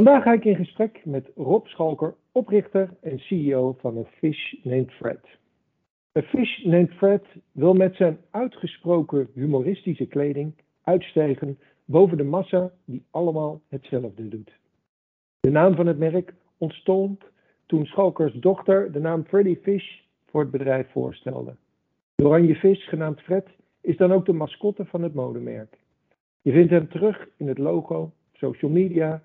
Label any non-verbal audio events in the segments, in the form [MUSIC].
Vandaag ga ik in gesprek met Rob Schalker, oprichter en CEO van A Fish Named Fred. A Fish Named Fred wil met zijn uitgesproken humoristische kleding uitstijgen boven de massa die allemaal hetzelfde doet. De naam van het merk ontstond toen Schalkers dochter de naam Freddy Fish voor het bedrijf voorstelde. De oranje vis, genaamd Fred, is dan ook de mascotte van het modemerk. Je vindt hem terug in het logo, social media,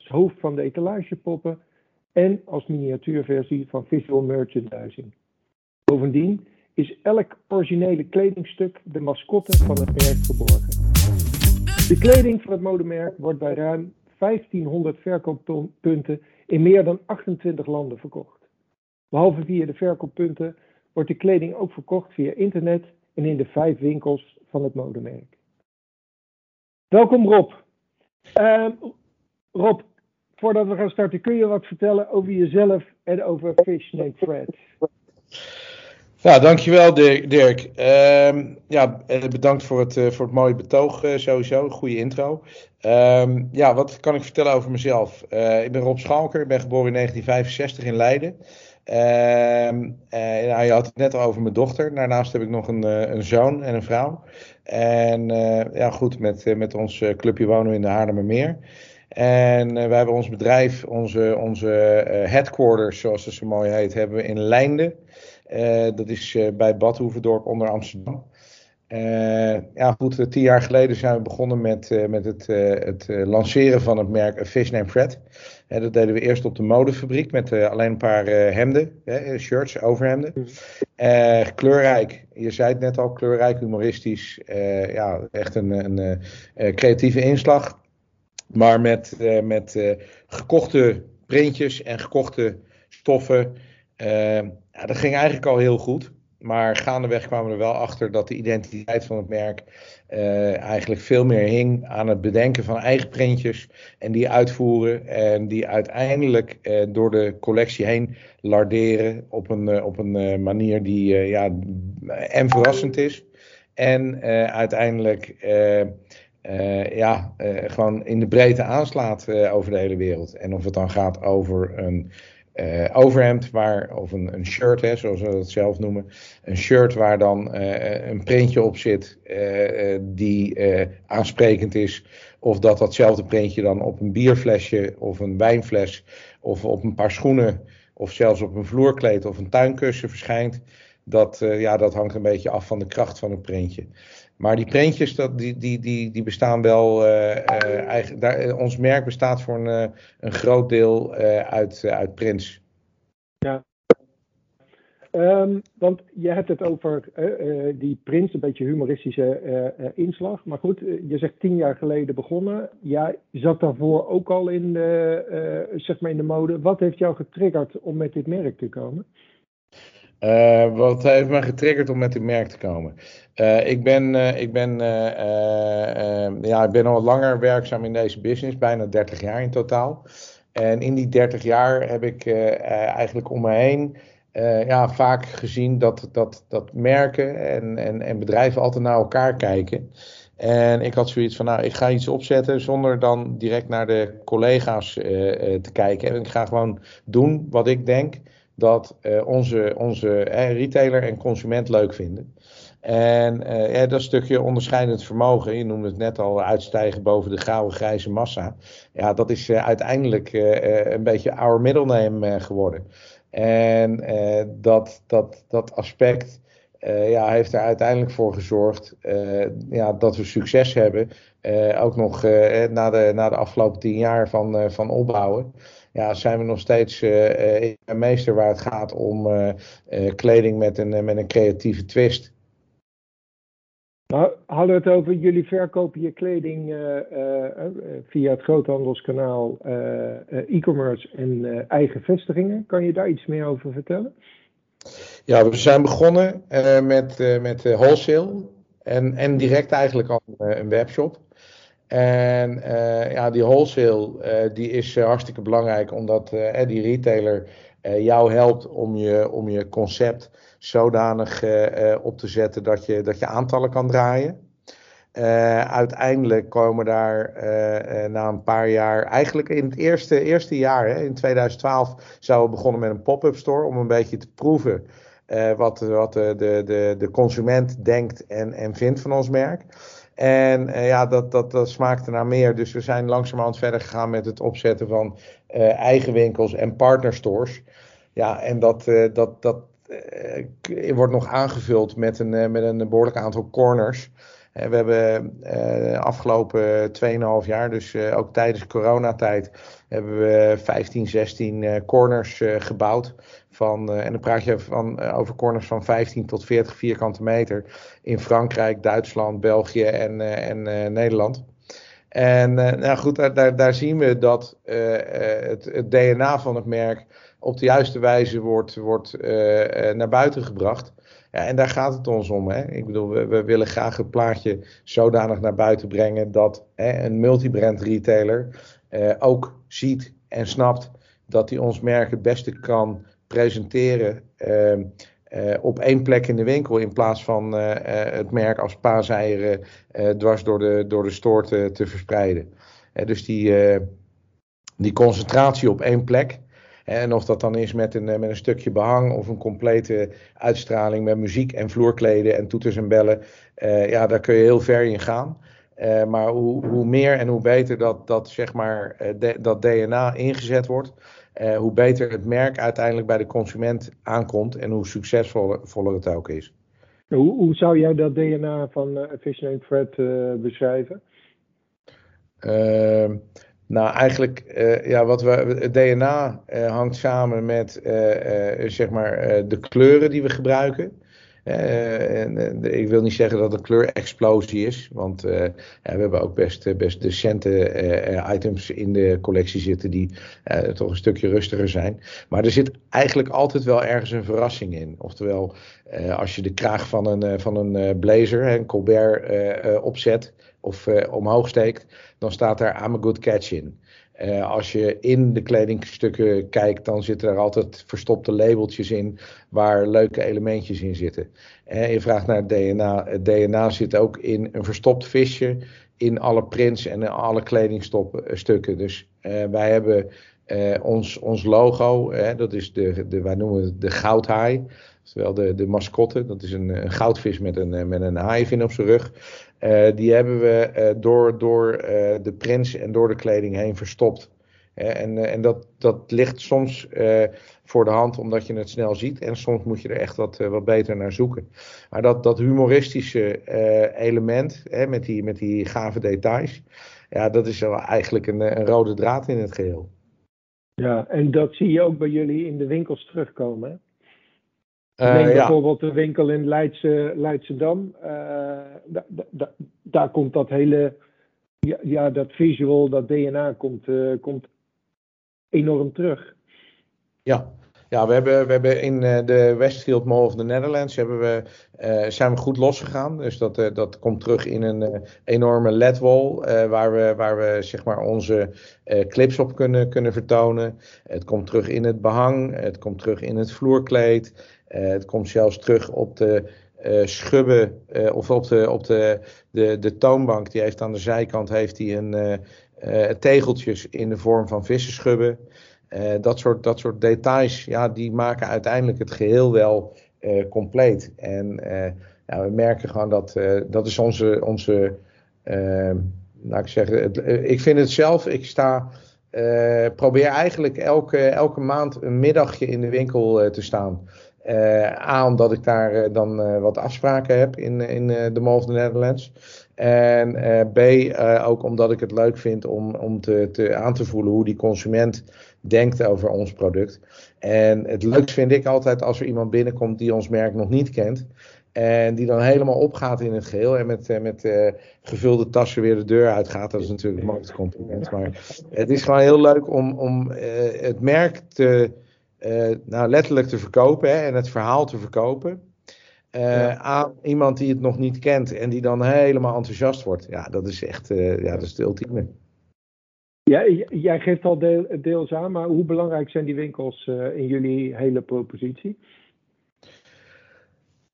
als hoofd van de etalagepoppen en als miniatuurversie van visual merchandising. Bovendien is elk originele kledingstuk de mascotte van het merk verborgen. De kleding van het modemerk wordt bij ruim 1500 verkooppunten in meer dan 28 landen verkocht. Behalve via de verkooppunten wordt de kleding ook verkocht via internet en in de vijf winkels van het modemerk. Welkom Rob. Uh, Rob, voordat we gaan starten, kun je wat vertellen over jezelf en over Fish Named Fred? Ja, dankjewel Dirk. Uh, ja, bedankt voor het, voor het mooie betoog uh, sowieso. Goede intro. Uh, ja, wat kan ik vertellen over mezelf? Ik ben Rob Schalker, ik ben geboren in 1965 in Leiden. Nou, je had het net al over mijn dochter. Daarnaast heb ik nog een, een zoon en een vrouw. En ja, goed, met, met ons clubje wonen we in de Haarlemmermeer. En wij hebben ons bedrijf, onze, onze headquarters, zoals het zo mooi heet, hebben we in Leinden. Uh, dat is bij Bad Hoeverdorp onder Amsterdam. Uh, ja, goed, tien jaar geleden zijn we begonnen met, met het, het lanceren van het merk A Fish Named Fred. dat deden we eerst op de modefabriek met alleen een paar hemden, shirts, overhemden. kleurrijk, je zei het net al, kleurrijk, humoristisch. ja, echt een, een creatieve inslag. Maar met, met gekochte printjes en gekochte stoffen. Ja, dat ging eigenlijk al heel goed. Maar gaandeweg kwamen we er wel achter dat de identiteit van het merk uh, eigenlijk veel meer hing aan het bedenken van eigen printjes en die uitvoeren en die uiteindelijk uh, door de collectie heen larderen op een, uh, op een manier die ja, en verrassend is en uiteindelijk ja, gewoon in de breedte aanslaat over de hele wereld. En of het dan gaat over een overhemd waar, of een, een shirt, hè, zoals we dat zelf noemen. Een shirt waar dan een printje op zit die aansprekend is. Of dat datzelfde printje dan op een bierflesje of een wijnfles of op een paar schoenen of zelfs op een vloerkleed of een tuinkussen verschijnt. Dat, ja, dat hangt een beetje af van de kracht van het printje. Maar die printjes, dat, die, die, die, die bestaan wel. Uh, uh, eigen, daar, ons merk bestaat voor een, een groot deel uit, uit prints. Ja. Um, want je hebt het over die prints, een beetje humoristische inslag. Maar goed, je zegt tien jaar geleden begonnen. Jij zat daarvoor ook al in de, zeg maar in de mode. Wat heeft jou getriggerd om met dit merk te komen? Uh, wat heeft me getriggerd om met dit merk te komen? Uh, ik ben, uh, ik, ben, ja, ik ben al langer werkzaam in deze business, bijna 30 jaar in totaal. En in die 30 jaar heb ik eigenlijk om me heen ja, vaak gezien dat, dat, dat merken en, en, en bedrijven altijd naar elkaar kijken. En ik had zoiets van, nou, ik ga iets opzetten zonder dan direct naar de collega's te kijken. En ik ga gewoon doen wat ik denk dat uh, onze, onze eh, retailer en consument leuk vinden. En uh, ja, dat stukje onderscheidend vermogen, je noemde het net al, uitstijgen boven de gouden grijze massa. Ja, dat is uiteindelijk een beetje our middle name geworden. En dat, dat, dat aspect ja, heeft er uiteindelijk voor gezorgd ja, dat we succes hebben. Ook nog na, de, na de afgelopen tien jaar van, van opbouwen ja, zijn we nog steeds meester waar het gaat om kleding met een, met een creatieve twist. Nou, hadden we het over, jullie verkopen je kleding via het groothandelskanaal, e-commerce en eigen vestigingen. Kan je daar iets meer over vertellen? Ja, we zijn begonnen met, met wholesale en, en direct eigenlijk al een webshop. En uh, ja, die wholesale uh, die is uh, hartstikke belangrijk, omdat die retailer jou helpt om je, om je concept zodanig op te zetten dat je, dat je aantallen kan draaien. uiteindelijk komen daar na een paar jaar, eigenlijk in het eerste, eerste jaar, hè, in 2012, zouden we begonnen met een pop-up store om een beetje te proeven wat, wat de, de, de consument denkt en, en vindt van ons merk. En uh, ja, dat, dat, dat smaakte naar meer. Dus we zijn langzamerhand verder gegaan met het opzetten van uh, eigen winkels en partnerstores. Ja, en dat, uh, dat, dat wordt nog aangevuld met een, met een behoorlijk aantal corners. we hebben afgelopen 2,5 jaar, dus ook tijdens coronatijd, hebben we 15, 16 corners gebouwd. Van, en dan praat je van, over corners van 15 tot 40 vierkante meter in Frankrijk, Duitsland, België en, en Nederland. En nou goed, daar, daar, daar, zien we dat het, het, DNA van het merk op de juiste wijze wordt, wordt naar buiten gebracht. Ja, en daar gaat het ons om. Hè? Ik bedoel, we, we, willen graag het plaatje zodanig naar buiten brengen dat hè, een multibrand retailer ook ziet en snapt dat hij ons merk het beste kan presenteren uh, uh, op één plek in de winkel in plaats van uh, het merk als paaseieren dwars door de, door de store te, verspreiden. dus die, die concentratie op één plek. En of dat dan is met een, met een stukje behang of een complete uitstraling met muziek en vloerkleden en toeters en bellen. ja, daar kun je heel ver in gaan. maar hoe, hoe meer en hoe beter dat, dat, zeg maar, dat DNA ingezet wordt, uh, hoe beter het merk uiteindelijk bij de consument aankomt en hoe succesvoller het ook is. Hoe, hoe zou jij dat DNA van uh, Efficient and Fred uh, beschrijven? Ehm, nou, eigenlijk, ja, wat we, het DNA hangt samen met zeg maar, de kleuren die we gebruiken. En, uh, ik wil niet zeggen dat het kleurexplosie is, want ja, we hebben ook best, best decente items in de collectie zitten die toch een stukje rustiger zijn. Maar er zit eigenlijk altijd wel ergens een verrassing in. Oftewel, als je de kraag van een, van een blazer, een Colbert, opzet of omhoog steekt, dan staat daar I'm a good catch in. Uh, als je in de kledingstukken kijkt, dan zitten er altijd verstopte labeltjes in waar leuke elementjes in zitten. Uh, je vraagt naar het DNA. Het DNA zit ook in een verstopt visje, in alle prints en in alle kledingstukken. Dus uh, wij hebben ons, ons logo, dat is de, de, wij noemen het de goudhaai. Oftewel de, de mascotte, dat is een, een goudvis met een, met een op zijn rug. Uh, die hebben we door, door de prins en door de kleding heen verstopt. en en dat, dat ligt soms voor de hand omdat je het snel ziet. En soms moet je er echt wat, wat beter naar zoeken. Maar dat, dat humoristische element met, die, met die gave details. Ja, dat is eigenlijk een, een rode draad in het geheel. Ja, en dat zie je ook bij jullie in de winkels terugkomen. Hè? Uh, Neem bijvoorbeeld ja. de winkel in Leidse, Leidschendam. Uh, da, da, daar komt dat hele, ja, ja, dat visual, dat DNA komt, uh, komt enorm terug. Ja, ja, we hebben, we hebben in de Westfield Mall of the Netherlands hebben we, uh, zijn we goed losgegaan. Dus dat, uh, dat komt terug in een enorme LED-wall waar, we, waar we zeg maar onze clips op kunnen, kunnen vertonen. Het komt terug in het behang, het komt terug in het vloerkleed. Eh, het komt zelfs terug op de schubben of op, de, op de, de, de toonbank. Die heeft aan de zijkant heeft die een, uh, tegeltjes in de vorm van vissenschubben. Dat, soort, dat soort details, ja, die maken uiteindelijk het geheel wel compleet. En ja, we merken gewoon dat dat is onze, onze laat ik zeggen, het, ik vind het zelf, ik sta, probeer eigenlijk elke, elke maand een middagje in de winkel te staan. A, omdat ik daar dan wat afspraken heb in, in de Mall of the Netherlands. En B, ook omdat ik het leuk vind om, om te, te, aan te voelen hoe die consument denkt over ons product. En het leukst vind ik altijd als er iemand binnenkomt die ons merk nog niet kent. En die dan helemaal opgaat in het geheel. En met, met gevulde tassen weer de deur uitgaat. Dat is natuurlijk mooiste compliment. Maar het is gewoon heel leuk om, om het merk te uh, nou, letterlijk te verkopen hè, en het verhaal te verkopen. Uh, aan iemand die het nog niet kent en die dan helemaal enthousiast wordt. Ja, dat is echt ja, dat is het ultieme. Ja, jij geeft al deel, deels aan, maar hoe belangrijk zijn die winkels in jullie hele propositie?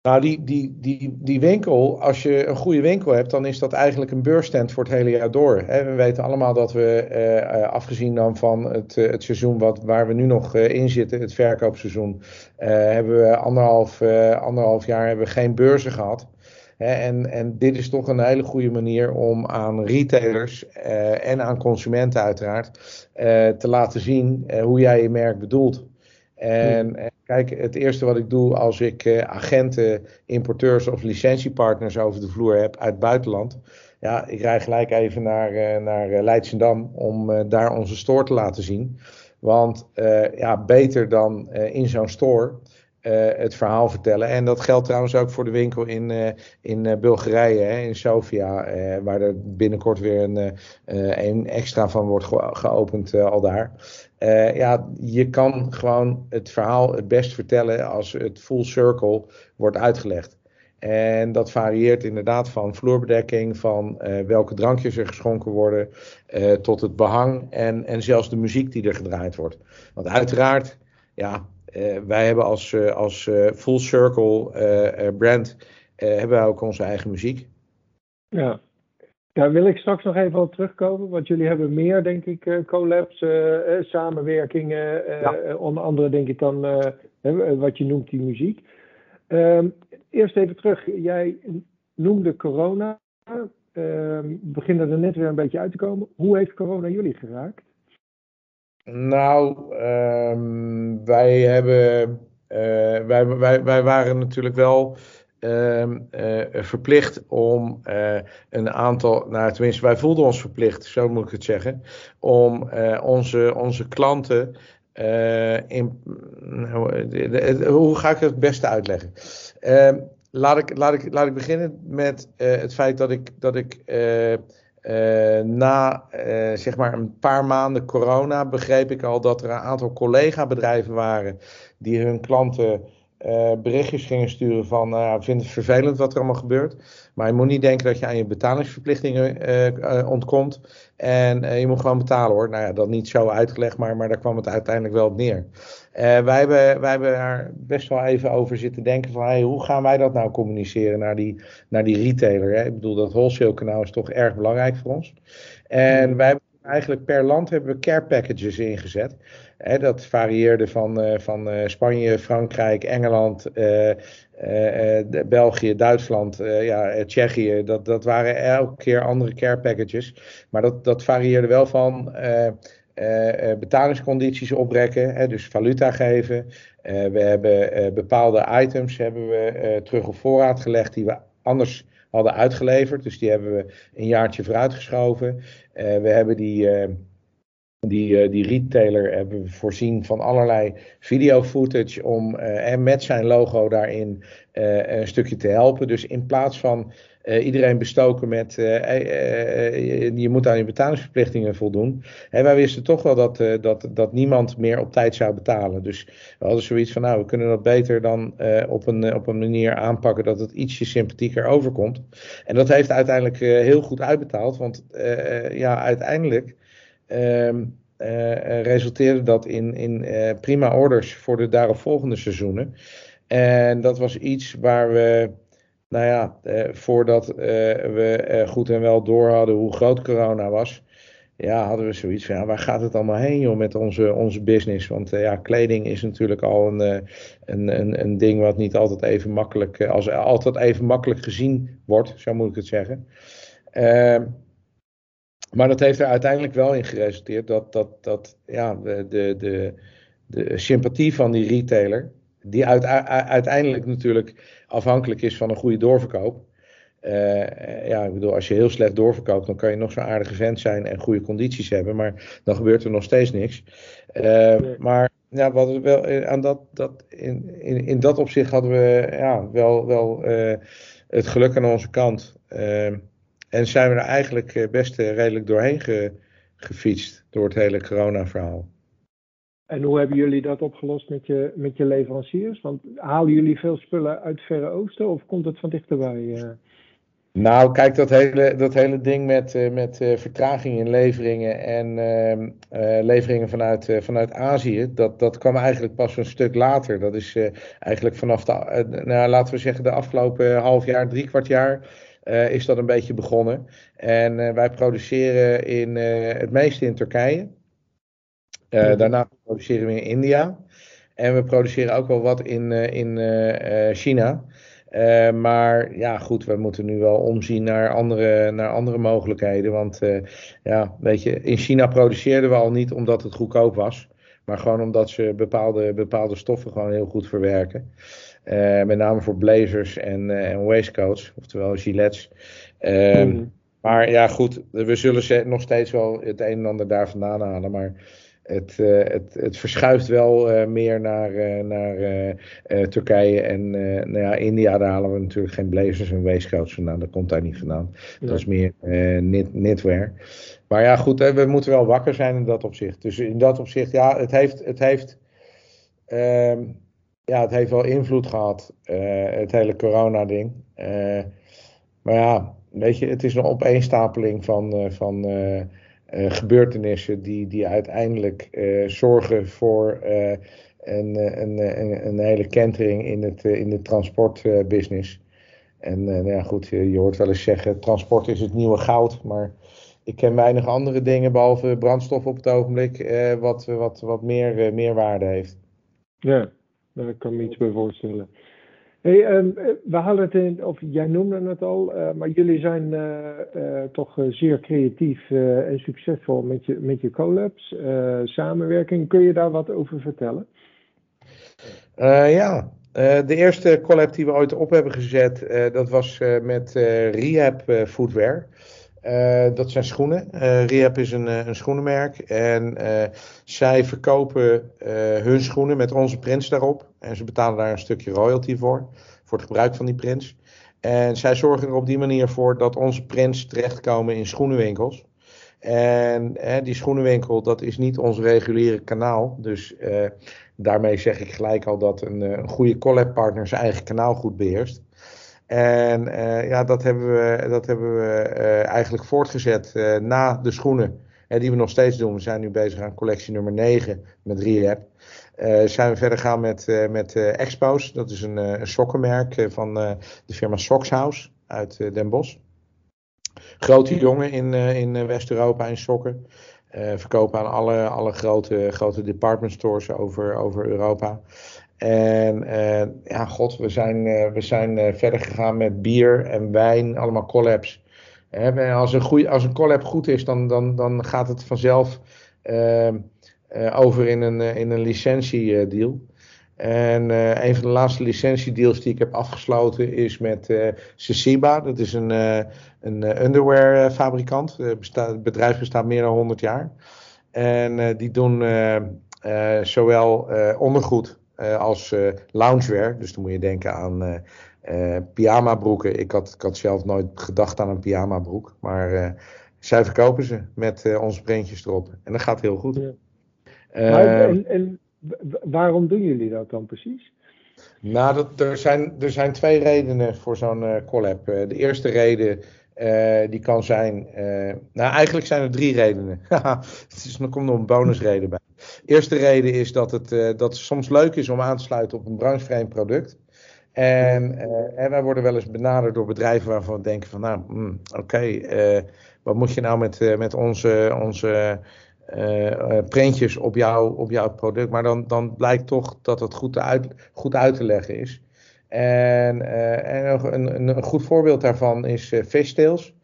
Nou, die, die, die, die winkel, als je een goede winkel hebt, dan is dat eigenlijk een beursstand voor het hele jaar door. We weten allemaal dat we, uh, afgezien dan van het, het seizoen wat, waar we nu nog in zitten, het verkoopseizoen, hebben we anderhalf, anderhalf jaar hebben we geen beurzen gehad. En, en dit is toch een hele goede manier om aan retailers en aan consumenten uiteraard te laten zien hoe jij je merk bedoelt. En, kijk, het eerste wat ik doe als ik agenten, importeurs of licentiepartners over de vloer heb uit het buitenland. Ja, ik rij gelijk even naar, naar eh, Leidsendam om daar onze store te laten zien. Want ja, beter dan in zo'n store het verhaal vertellen. En dat geldt trouwens ook voor de winkel in, in Bulgarije, hè, in Sofia, waar er binnenkort weer een, een extra van wordt geopend al daar. Ja, je kan gewoon het verhaal het best vertellen als het full circle wordt uitgelegd. En dat varieert inderdaad van vloerbedekking, van welke drankjes er geschonken worden, uh, tot het behang en, en zelfs de muziek die er gedraaid wordt. Want uiteraard, ja, wij hebben als, als full circle brand, hebben wij ook onze eigen muziek. Ja, daar wil ik straks nog even op terugkomen, want jullie hebben meer, denk ik, collabs, uh, samenwerkingen, ja. onder andere denk ik dan wat je noemt die muziek. Um, eerst even terug, jij noemde corona, um, beginnen er net weer een beetje uit te komen. Hoe heeft corona jullie geraakt? Nou, um, wij hebben, wij, wij, wij waren natuurlijk wel Ehm, eh, verplicht om uh, een aantal, nou tenminste wij voelden ons verplicht, zo moet ik het zeggen, om uh, onze, onze klanten in, nou, hoe ga ik het het beste uitleggen? Ehm, laat, ik, laat, ik, laat ik beginnen met het feit dat ik, dat ik na zeg maar een paar maanden corona begreep ik al dat er een aantal collega-bedrijven waren die hun klanten uh, berichtjes gingen sturen van, uh, vind het vervelend wat er allemaal gebeurt. Maar je moet niet denken dat je aan je betalingsverplichtingen ontkomt. En je moet gewoon betalen hoor. Nou ja, dat niet zo uitgelegd, maar, maar daar kwam het uiteindelijk wel op neer. Wij, hebben, wij hebben daar best wel even over zitten denken van, hey, hoe gaan wij dat nou communiceren naar die, naar die retailer? Hè? Ik bedoel, dat wholesale kanaal is toch erg belangrijk voor ons. En wij hebben eigenlijk per land hebben we care packages ingezet. dat varieerde van, uh, van uh, Spanje, Frankrijk, Engeland, uh, België, Duitsland, ja, Tsjechië. Dat, dat waren elke keer andere care packages. Maar dat, dat varieerde wel van betalingscondities oprekken, hè, dus valuta geven. we hebben bepaalde items hebben we terug op voorraad gelegd die we anders hadden uitgeleverd. Dus die hebben we een jaartje vooruitgeschoven. Uh, we hebben die, uh, die, uh, die retailer hebben we voorzien van allerlei video footage om en met zijn logo daarin een stukje te helpen. Dus in plaats van uh, iedereen bestoken met uh, uh, je moet aan je betalingsverplichtingen voldoen. En wij wisten toch wel dat, dat, dat niemand meer op tijd zou betalen. Dus we hadden zoiets van, nou, we kunnen dat beter dan op, een, op een manier aanpakken dat het ietsje sympathieker overkomt. En dat heeft uiteindelijk heel goed uitbetaald, want ja, uiteindelijk ehm, resulteerde dat in, in prima orders voor de daaropvolgende seizoenen. En dat was iets waar we nou ja, eh, voordat eh, we eh, goed en wel door hadden hoe groot corona was, ja, hadden we zoiets van, waar gaat het allemaal heen joh met onze, onze business? Want uh, ja, kleding is natuurlijk al een, uh, een, een, een ding wat niet altijd even makkelijk, uh, als altijd even makkelijk gezien wordt, zo moet ik het zeggen. Ehm, maar dat heeft er uiteindelijk wel in geresulteerd dat, dat, dat ja, de, de, de sympathie van die retailer, die uiteindelijk natuurlijk afhankelijk is van een goede doorverkoop. Uh, ja, ik bedoel, als je heel slecht doorverkoopt, dan kan je nog zo'n aardige vent zijn en goede condities hebben, maar dan gebeurt er nog steeds niks. Uh, maar ja, wat wel, eh, aan dat, dat, in, in, in dat opzicht hadden we ja, wel, wel uh, het geluk aan onze kant. en zijn we er eigenlijk best redelijk doorheen ge, gefietst door het hele corona-verhaal. En hoe hebben jullie dat opgelost met je, met je leveranciers? Want halen jullie veel spullen uit Verre Oosten of komt het van dichterbij? Uh? Nou, kijk, dat hele, dat hele ding met, uh, met uh, vertraging in leveringen en uh, leveringen vanuit, vanuit Azië, dat, dat kwam eigenlijk pas een stuk later. Dat is eigenlijk vanaf de, nou, laten we zeggen, de afgelopen half jaar, drie kwart jaar, is dat een beetje begonnen. En wij produceren in, het meeste in Turkije. Daarna produceren we in India. En we produceren ook wel wat in, in China. Uh, maar ja, goed, we moeten nu wel omzien naar andere, naar andere mogelijkheden. Want uh, ja, weet je, in China produceerden we al niet omdat het goedkoop was. Maar gewoon omdat ze bepaalde, bepaalde stoffen gewoon heel goed verwerken. Uh, met name voor blazers en, en waistcoats, oftewel gilets. Mm. Maar ja, goed, we zullen nog steeds wel het een en ander daar vandaan halen. Maar het, uh, het, het verschuift wel uh, meer naar, uh, naar Turkije en nou ja, India. Daar halen we natuurlijk geen blazers en waistcoats vandaan. Dat komt daar niet vandaan. Ja. Dat is meer knit, knitwear. Maar ja, goed, we moeten wel wakker zijn in dat opzicht. Dus in dat opzicht, ja, het heeft, het heeft, um, ja, het heeft wel invloed gehad, het hele corona-ding. maar ja, weet je, het is een opeenstapeling van. van gebeurtenissen die, die uiteindelijk uh, zorgen voor uh, een, een, een, een, hele kentering in, het, in de transportbusiness. en nou ja, goed, je hoort wel eens zeggen, transport is het nieuwe goud, maar ik ken weinig andere dingen behalve brandstof op het ogenblik wat, wat, wat meer meerwaarde heeft. Ja, daar kan ik me iets bij voorstellen. Hey, um, we hadden het in, of jij noemde het al, uh, maar jullie zijn uh, toch zeer creatief en succesvol met je, met je collabs, samenwerking. Kun je daar wat over vertellen? ja, de eerste collab die we ooit op hebben gezet, dat was met Rehab Footwear. Uh, dat zijn schoenen. Uh, is een, een schoenenmerk. En zij verkopen hun schoenen met onze prints daarop. En ze betalen daar een stukje royalty voor. Voor het gebruik van die prints. En zij zorgen er op die manier voor dat onze prints terechtkomen in schoenenwinkels. En die schoenenwinkel, dat is niet ons reguliere kanaal. Dus daarmee zeg ik gelijk al dat een, een goede collab partner zijn eigen kanaal goed beheerst. En uh, ja, dat hebben we, dat hebben we uh, eigenlijk voortgezet uh, na de schoenen. die we nog steeds doen. We zijn nu bezig aan collectie nummer 9 met Rehab. zijn we verder gaan met, met Expos. Dat is een, een sokkenmerk van de firma Sockshouse uit Den Bosch. Grote jongen in, in West-Europa in sokken. verkopen aan alle, alle grote, grote department stores over, over Europa. En uh, ja, god, we zijn, uh, we zijn uh, verder gegaan met bier en wijn, allemaal collabs. als, een goeie, als een collab goed is, dan, dan, dan gaat het vanzelf ehm, over in een, in een licentiedeal. En een van de laatste licentiedeals die ik heb afgesloten is met uh. Dat is een, een underwearfabrikant. het bedrijf bestaat meer dan 100 jaar. En die doen zowel ondergoed als uh, loungewear. Dus dan moet je denken aan uh, pyjama broeken. Ik had, ik had zelf nooit gedacht aan een pyjama broek. Maar zij verkopen ze met onze printjes erop. En dat gaat heel goed. Ja. Maar, en, en waarom doen jullie dat dan precies? Nou, dat, er, zijn, er zijn twee redenen voor zo'n collab. de eerste reden uh, die kan zijn. Nou, eigenlijk zijn er drie redenen. [LAUGHS] er komt nog een bonusreden bij. Eerste reden is dat het, uh, dat het soms leuk is om aan te sluiten op een branchevreemd product. En, en wij worden wel eens benaderd door bedrijven waarvan we denken van nou, mm, oké, okay, wat moet je nou met, met onze, onze printjes op, jou, op jouw product? Maar dan, dan blijkt toch dat het goed, uit, goed uit te leggen is. En, en een, een, goed voorbeeld daarvan is Fishtails.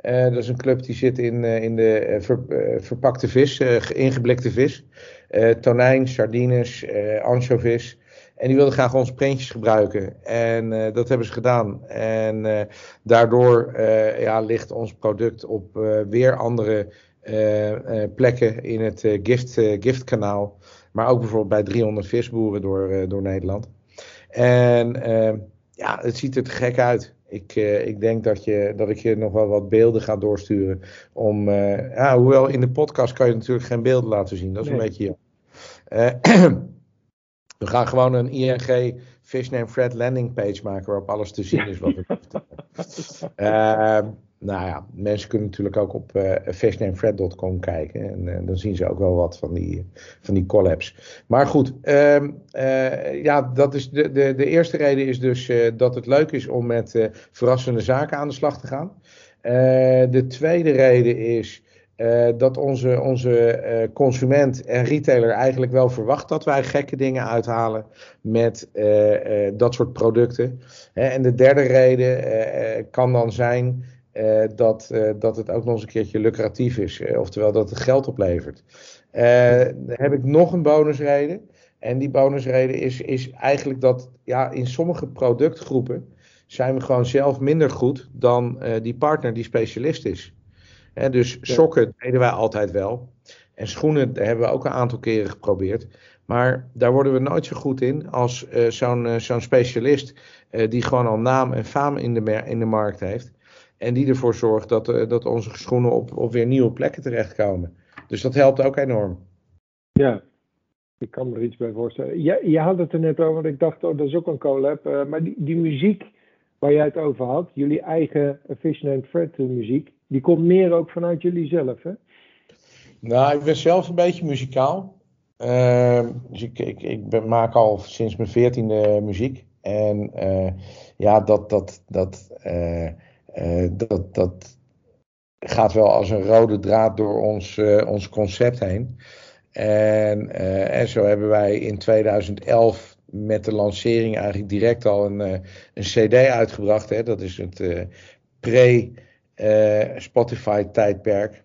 Dat is een club die zit in, in de ver, verpakte vis, ingeblikte vis. Tonijn, sardines, anchovies. En die wilden graag onze printjes gebruiken. En dat hebben ze gedaan. En daardoor ja, ligt ons product op weer andere plekken in het gift, giftkanaal. Maar ook bijvoorbeeld bij 300 visboeren door, door Nederland. En uh, ja, het ziet er te gek uit. Ik, uh, ik denk dat, je, dat ik je nog wel wat beelden ga doorsturen. Om, uh, ja, hoewel in de podcast kan je natuurlijk geen beelden laten zien. Dat is nee. een beetje. [CLEARS THROAT] we gaan gewoon een ING Fish Name Fred landing page maken waarop alles te zien is wat we uh, [LAUGHS] nou ja, mensen kunnen natuurlijk ook op uh, fishnamefred.com kijken. En uh, dan zien ze ook wel wat van die, van die collabs. Maar goed, uh, ja, dat is de, de, de eerste reden is dus dat het leuk is om met verrassende zaken aan de slag te gaan. de tweede reden is dat onze, onze consument en retailer eigenlijk wel verwacht dat wij gekke dingen uithalen met dat soort producten. en de derde reden kan dan zijn dat, dat het ook nog eens een keertje lucratief is. Oftewel dat het geld oplevert. dan heb ik nog een bonusreden. En die bonusreden is, is eigenlijk dat ja, in sommige productgroepen zijn we gewoon zelf minder goed dan die partner die specialist is. Dus sokken deden wij altijd wel. En schoenen hebben we ook een aantal keren geprobeerd. Maar daar worden we nooit zo goed in als zo'n zo'n specialist die gewoon al naam en faam in de, in de markt heeft. En die ervoor zorgt dat, dat onze schoenen op, op weer nieuwe plekken terechtkomen. Dus dat helpt ook enorm. Ja, ik kan me er iets bij voorstellen. Je, je had het er net over, want ik dacht, oh, dat is ook een collab. Maar die, die muziek waar jij het over had, jullie eigen Fish and Fred muziek, die komt meer ook vanuit jullie zelf, hè? Nou, ik ben zelf een beetje muzikaal. Uh, dus ik, ik, ik ben, maak al sinds mijn veertiende muziek. En uh, ja, dat, dat, dat uh, dat, dat gaat wel als een rode draad door ons, ons concept heen. En, en zo hebben wij in 2011 met de lancering eigenlijk direct al een, een CD uitgebracht. Hè? Dat is het pre-Spotify tijdperk.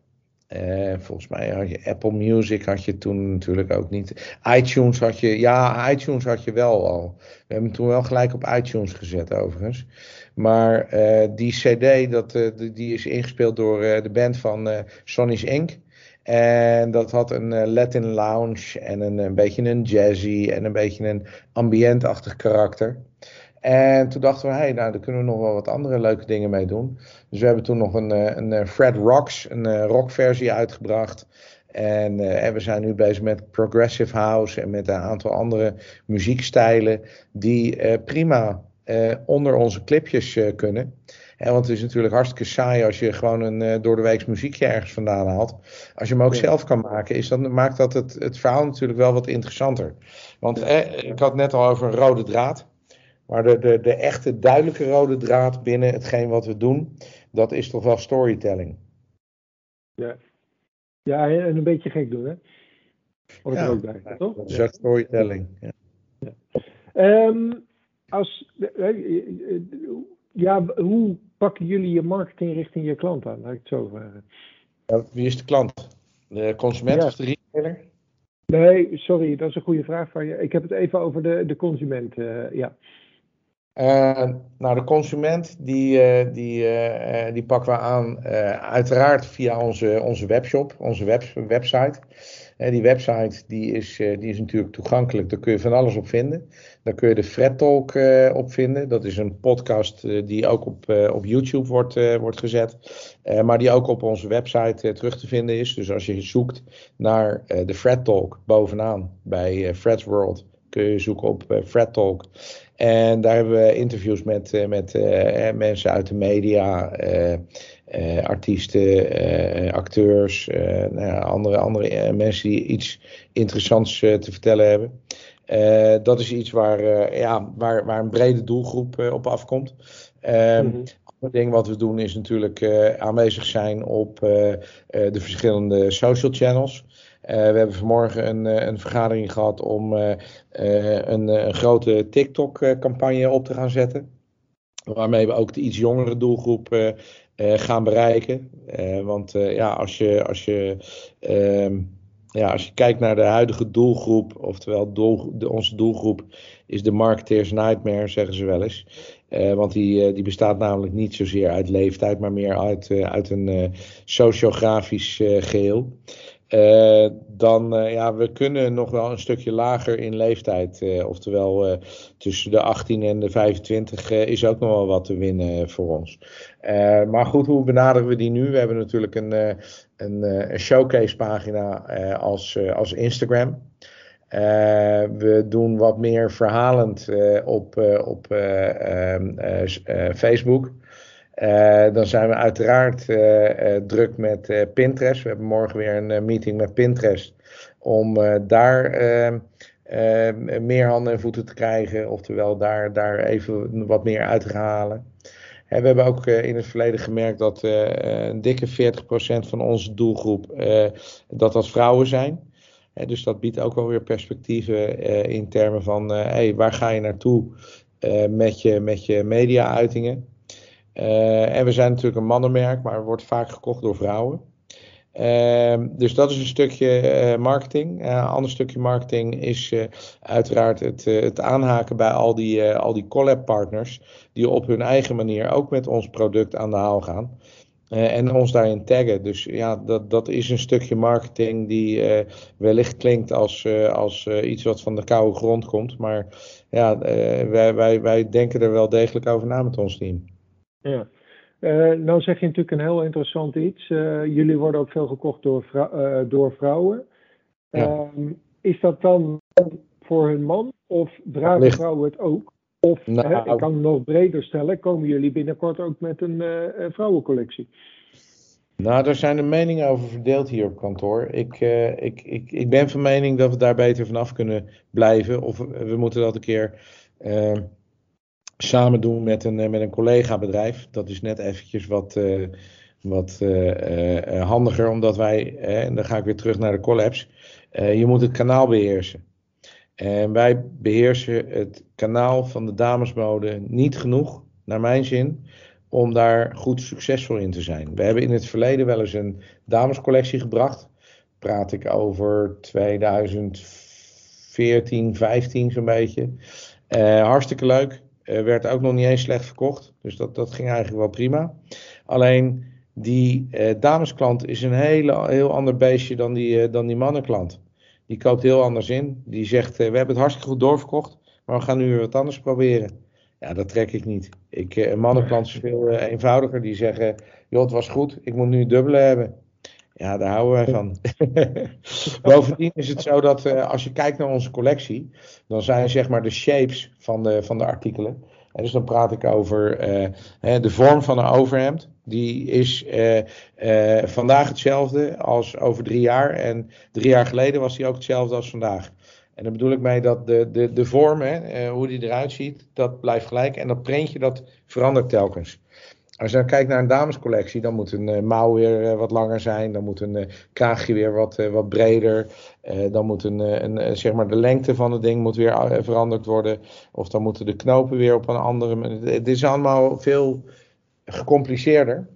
volgens mij had je Apple Music had je toen natuurlijk ook niet. iTunes had je, ja, iTunes had je wel al. We hebben toen wel gelijk op iTunes gezet overigens. Maar uh, die CD, dat, die is ingespeeld door de band van Sonny's Inc. En dat had een Latin lounge en een, een beetje een jazzy en een beetje een ambientachtig karakter. En toen dachten we, hey, nou, daar kunnen we nog wel wat andere leuke dingen mee doen. Dus we hebben toen nog een, een Fred Rocks, een rockversie uitgebracht. En, en, we zijn nu bezig met progressive house en met een aantal andere muziekstijlen die prima uh, onder onze clipjes uh, kunnen. want het is natuurlijk hartstikke saai als je gewoon een door de weeks muziekje ergens vandaan haalt. Als je hem ook ja. zelf kan maken, is dan, maakt dat het, het verhaal natuurlijk wel wat interessanter. Want ik had het net al over een rode draad. Maar de, de, de echte duidelijke rode draad binnen hetgeen wat we doen, dat is toch wel storytelling. Ja, ja en een beetje gek doen, hè? Hoort ja, er ook bij, toch? Dat is storytelling. Ja. Um, als, eh, eh, eh, ja, hoe pakken jullie je marketing richting je klant aan? Laat ik het zo vragen. wie is de klant? De consument of de retailer? Nee, sorry, dat is een goede vraag van je. Ik heb het even over de, de consument, uh, ja. Uh, nou, de consument, die, uh, die, die pakken we aan uiteraard via onze, onze webshop, onze web, website. die website die is, die is natuurlijk toegankelijk, daar kun je van alles op vinden. Daar kun je de Fred Talk op vinden. Dat is een podcast die ook op, op YouTube wordt, wordt gezet. maar die ook op onze website terug te vinden is. Dus als je zoekt naar de Fred Talk bovenaan bij Fred's World. Kun je zoeken op Fred Talk. En daar hebben we interviews met, met mensen uit de media. artiesten, acteurs, nou ja, andere, andere mensen die iets interessants te vertellen hebben. Uh, dat is iets waar, uh, ja, waar, waar een brede doelgroep uh, op afkomt. Mm-hmm. Een ding wat we doen is natuurlijk aanwezig zijn op de verschillende social channels. We hebben vanmorgen een, een vergadering gehad om een, een, grote TikTok-campagne op te gaan zetten. Waarmee we ook de iets jongere doelgroep gaan bereiken. want ja, als je, als je ehm, ja, als je kijkt naar de huidige doelgroep, oftewel onze doelgroep is de marketeers nightmare, zeggen ze wel eens. Want die, die bestaat namelijk niet zozeer uit leeftijd, maar meer uit, uit een sociografisch geheel. Dan, ja, we kunnen nog wel een stukje lager in leeftijd. oftewel, tussen de 18 en de 25 is ook nog wel wat te winnen voor ons. maar goed, hoe benaderen we die nu? We hebben natuurlijk een, een, een showcase pagina als, als Instagram. we doen wat meer verhalend op, op ehm, Facebook. dan zijn we uiteraard druk met Pinterest. We hebben morgen weer een meeting met Pinterest om daar ehm, meer handen en voeten te krijgen. Oftewel daar, daar even wat meer uit te halen. En we hebben ook in het verleden gemerkt dat een dikke 40% van onze doelgroep dat dat vrouwen zijn dus dat biedt ook wel weer perspectieven in termen van waar ga je naartoe met je, met je media-uitingen. En we zijn natuurlijk een mannenmerk, maar wordt vaak gekocht door vrouwen. Ehm, dus dat is een stukje marketing. een ander stukje marketing is uiteraard het, het, aanhaken bij al die, al die collab-partners die op hun eigen manier ook met ons product aan de haal gaan. En ons daarin taggen. Dus ja, dat, dat is een stukje marketing die wellicht klinkt als, als iets wat van de koude grond komt. Maar ja, wij, wij, wij denken er wel degelijk over na met ons team. Ja. nou zeg je natuurlijk een heel interessant iets. jullie worden ook veel gekocht door, vrou door vrouwen. Ja. Ehm, is dat dan voor hun man of dragen vrouwen het ook? Of, nou, hè, ik kan het nog breder stellen, komen jullie binnenkort ook met een vrouwencollectie? Nou, daar zijn de meningen over verdeeld hier op kantoor. Ik, ik, ik, ik ben van mening dat we daar beter vanaf kunnen blijven. Of we moeten dat een keer uh, samen doen met een, met een collega-bedrijf. Dat is net eventjes wat, wat handiger, omdat wij, en dan ga ik weer terug naar de collabs, je moet het kanaal beheersen. En wij beheersen het kanaal van de damesmode niet genoeg, naar mijn zin, om daar goed succesvol in te zijn. We hebben in het verleden wel eens een damescollectie gebracht. Praat ik over 2014, 15 zo'n beetje. Hartstikke leuk. Uh, werd ook nog niet eens slecht verkocht. Dus dat, dat ging eigenlijk wel prima. Alleen die uh, damesklant is een hele, heel ander beestje dan die, dan die mannenklant. Die koopt heel anders in. Die zegt, we hebben het hartstikke goed doorverkocht, maar we gaan nu weer wat anders proberen. Ja, dat trek ik niet. Ik, uh, mannenklant is veel eenvoudiger. Die zeggen, joh, het was goed, ik moet nu een dubbele hebben. Ja, daar houden wij van. [LAUGHS] Bovendien is het zo dat als je kijkt naar onze collectie, dan zijn zeg maar de shapes van de, van de artikelen. En dus dan praat ik over de vorm van een overhemd die is uh, uh, vandaag hetzelfde als over drie jaar. En drie jaar geleden was die ook hetzelfde als vandaag. En dan bedoel ik mee dat de, de, de vorm, hè, hoe die eruit ziet, dat blijft gelijk. En dat printje, dat verandert telkens. Als je dan kijkt naar een damescollectie, dan moet een mouw weer wat langer zijn. Dan moet een kraagje weer wat, wat breder. dan moet een, een, zeg maar de lengte van het ding moet weer veranderd worden. Of dan moeten de knopen weer op een andere manier. Het is allemaal veel gecompliceerder.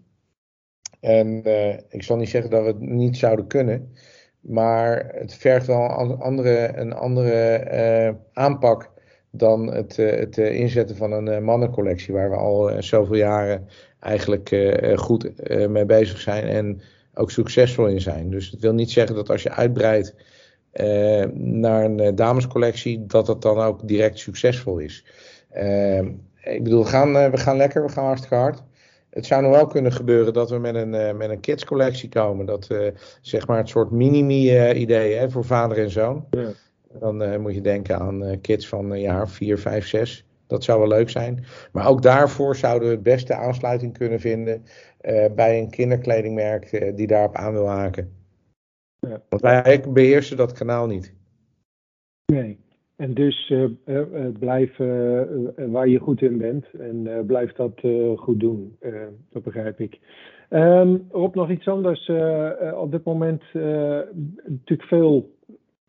En ik zal niet zeggen dat we het niet zouden kunnen. Maar het vergt wel een andere, een andere aanpak dan het, het inzetten van een mannencollectie. Waar we al zoveel jaren eigenlijk goed mee bezig zijn en ook succesvol in zijn. Dus het wil niet zeggen dat als je uitbreidt naar een damescollectie, dat het dan ook direct succesvol is. ik bedoel, we gaan, we gaan lekker, we gaan hartstikke hard het zou nog wel kunnen gebeuren dat we met een, uh, met een kidscollectie komen. Dat uh, zeg maar het soort mini-idee uh, voor vader en zoon. Ja. Dan eh, moet je denken aan kids van een jaar 4, 5, 6. Dat zou wel leuk zijn. Maar ook daarvoor zouden we het beste aansluiting kunnen vinden bij een kinderkledingmerk die daarop aan wil haken. Ja. Want wij beheersen dat kanaal niet. Nee. En dus uh, blijf waar je goed in bent en blijf dat goed doen. dat begrijp ik. Um, Rob, nog iets anders. op dit moment natuurlijk veel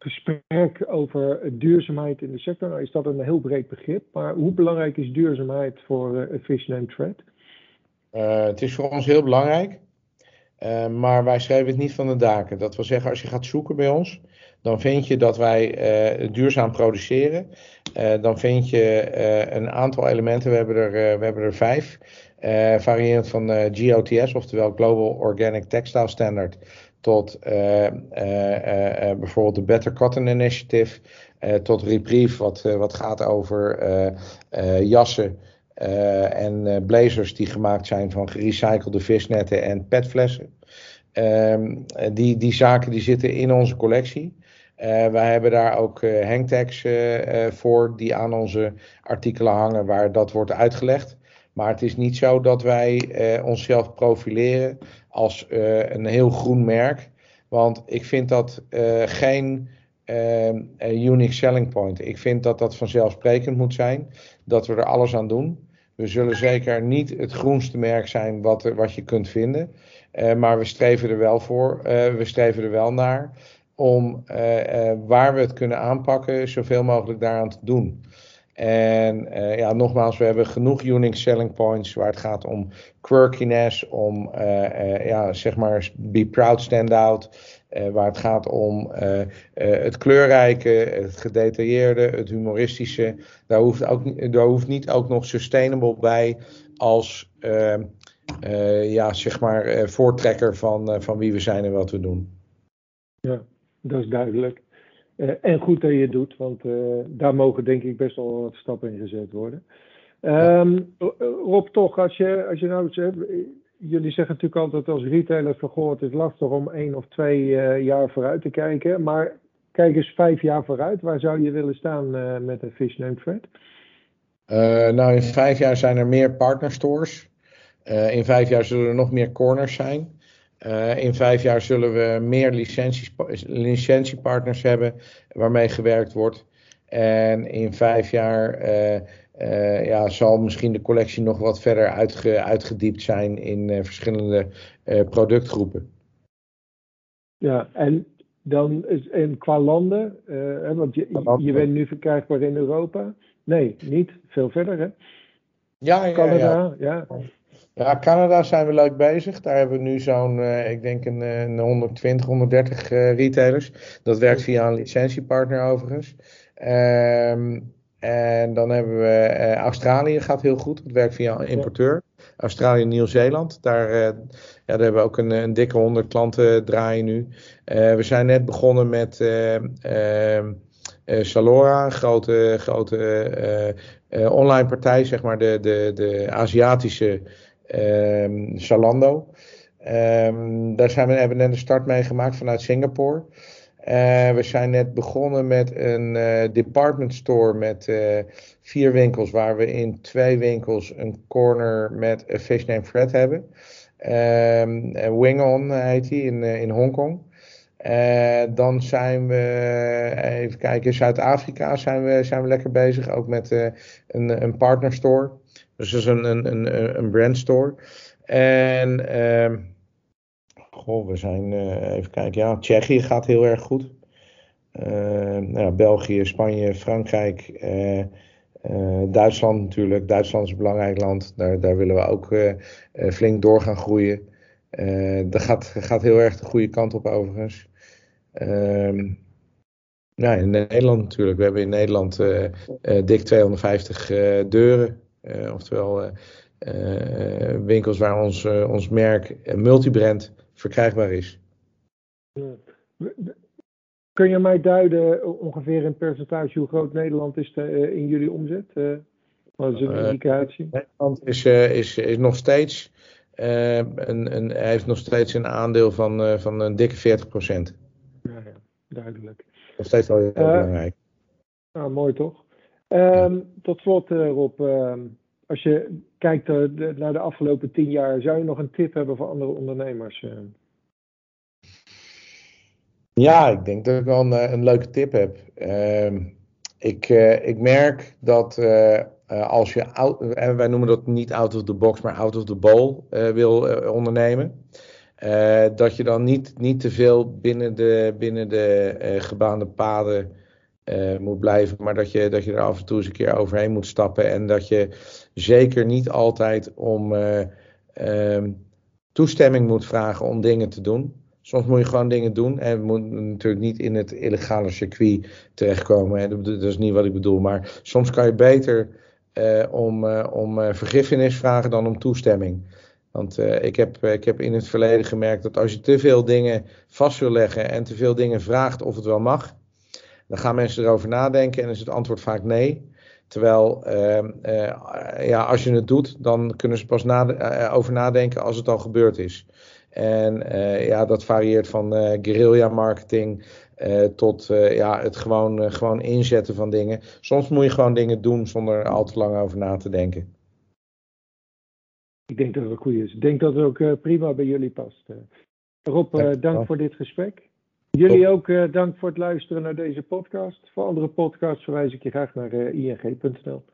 gesprek over duurzaamheid in de sector. Nou is dat een heel breed begrip. Maar hoe belangrijk is duurzaamheid voor Efficient and Thread? het is voor ons heel belangrijk. maar wij schrijven het niet van de daken. Dat wil zeggen, als je gaat zoeken bij ons, dan vind je dat wij duurzaam produceren. Dan vind je een aantal elementen, we hebben er, we hebben er vijf, variërend van GOTS, oftewel Global Organic Textile Standard, tot bijvoorbeeld de Better Cotton Initiative, tot Reprieve, wat, wat gaat over jassen. en blazers die gemaakt zijn van gerecyclede visnetten en petflessen. Um, die, die zaken die zitten in onze collectie. wij hebben daar ook hangtags voor die aan onze artikelen hangen waar dat wordt uitgelegd. Maar het is niet zo dat wij onszelf profileren als een heel groen merk. Want ik vind dat geen unique selling point. Ik vind dat dat vanzelfsprekend moet zijn. Dat we er alles aan doen. We zullen zeker niet het groenste merk zijn wat, wat je kunt vinden. Maar we streven er wel voor. We streven er wel naar om waar we het kunnen aanpakken, zoveel mogelijk daaraan te doen. En ja, nogmaals, we hebben genoeg unique selling points waar het gaat om quirkiness, om ja, zeg maar be proud, stand out. waar het gaat om het kleurrijke, het gedetailleerde, het humoristische. Daar hoeft, ook, daar hoeft niet ook nog sustainable bij als uh, ja, zeg maar, voortrekker van, van wie we zijn en wat we doen. Ja, dat is duidelijk. En goed dat je het doet, want daar mogen denk ik best wel wat stappen in gezet worden. Um, Rob, toch, als je, als je nou zegt, jullie zeggen natuurlijk altijd als retailer van het is lastig om één of twee jaar vooruit te kijken. Maar kijk eens vijf jaar vooruit, waar zou je willen staan met een Fish Named Fred? nou, in vijf jaar zijn er meer partnerstores. In vijf jaar zullen er nog meer corners zijn. Uh, in vijf jaar zullen we meer licentiepartners hebben waarmee gewerkt wordt. En in vijf jaar uh, ja, zal misschien de collectie nog wat verder uitge, uitgediept zijn in verschillende productgroepen. Ja, en dan is, en qua landen, hè, want je, je bent nu verkrijgbaar in Europa. Nee, niet veel verder hè? Ja, ja, Canada, ja. ja. Ja, Canada zijn we leuk bezig. Daar hebben we nu zo'n, uh, ik denk een, een 120, 130 uh, retailers. Dat werkt via een licentiepartner overigens. Um, en dan hebben we uh, Australië gaat heel goed. Dat werkt via een importeur. Australië en Nieuw-Zeeland. Daar, ja, daar hebben we ook een, een dikke 100 klanten draaien nu. we zijn net begonnen met ehm, Salora, een grote, grote online partij, zeg maar de, de, de Aziatische um, Zalando. Um, daar zijn we, hebben we net een start mee gemaakt vanuit Singapore. Uh, we zijn net begonnen met een uh, department store met uh, vier winkels, waar we in twee winkels een corner met een fish name Fred hebben. Um, Wing On heet die in, in Hongkong. dan zijn we, even kijken, Zuid-Afrika zijn we, zijn we lekker bezig, ook met een, een partner store. Dus dat is een, een, een, een brandstore. En uh, goh, we zijn, uh, even kijken, ja, Tsjechië gaat heel erg goed. Uh, nou, België, Spanje, Frankrijk, uh, Duitsland natuurlijk. Duitsland is een belangrijk land. Daar, daar willen we ook flink door gaan groeien. dat gaat, gaat heel erg de goede kant op overigens. Ehm, ja, in Nederland natuurlijk. We hebben in Nederland dik 250 deuren. Eh, oftewel eh, eh, winkels waar ons, ons merk multibrand verkrijgbaar is. Kun je mij duiden ongeveer in percentage hoe groot Nederland is in jullie omzet? Wat is een indicatie? Nederland is, is, is nog steeds, een, een, heeft nog steeds een aandeel van, van een dikke 40 procent. Ja, ja, duidelijk. Nog steeds wel heel belangrijk. Nou, mooi toch? Um, tot slot, uh, Rob, uh, als je kijkt de, naar de afgelopen tien jaar, zou je nog een tip hebben voor andere ondernemers? Uh? Ja, ik denk dat ik wel een, een leuke tip heb. Ehm, ik, ik merk dat als je, wij noemen dat niet out of the box, maar out of the bowl wil ondernemen. dat je dan niet, niet te veel binnen de, binnen de gebaande paden uh, moet blijven, maar dat je, dat je er af en toe eens een keer overheen moet stappen en dat je zeker niet altijd om uh, um, toestemming moet vragen om dingen te doen. Soms moet je gewoon dingen doen en moet natuurlijk niet in het illegale circuit terechtkomen. Dat is niet wat ik bedoel, maar soms kan je beter uh, om, om vergiffenis vragen dan om toestemming. Want ik, heb, ik heb in het verleden gemerkt dat als je te veel dingen vast wil leggen en te veel dingen vraagt of het wel mag, dan gaan mensen erover nadenken en is het antwoord vaak nee. Terwijl, uh, uh, ja, als je het doet, dan kunnen ze pas na, uh, over nadenken als het al gebeurd is. En ja, dat varieert van guerrilla marketing tot ja, het gewoon, gewoon inzetten van dingen. Soms moet je gewoon dingen doen zonder er al te lang over na te denken. Ik denk dat het een goede is. Ik denk dat het ook prima bij jullie past. Rob, dank voor dit gesprek. Jullie ook dank voor het luisteren naar deze podcast. Voor andere podcasts verwijs ik je graag naar ing.nl.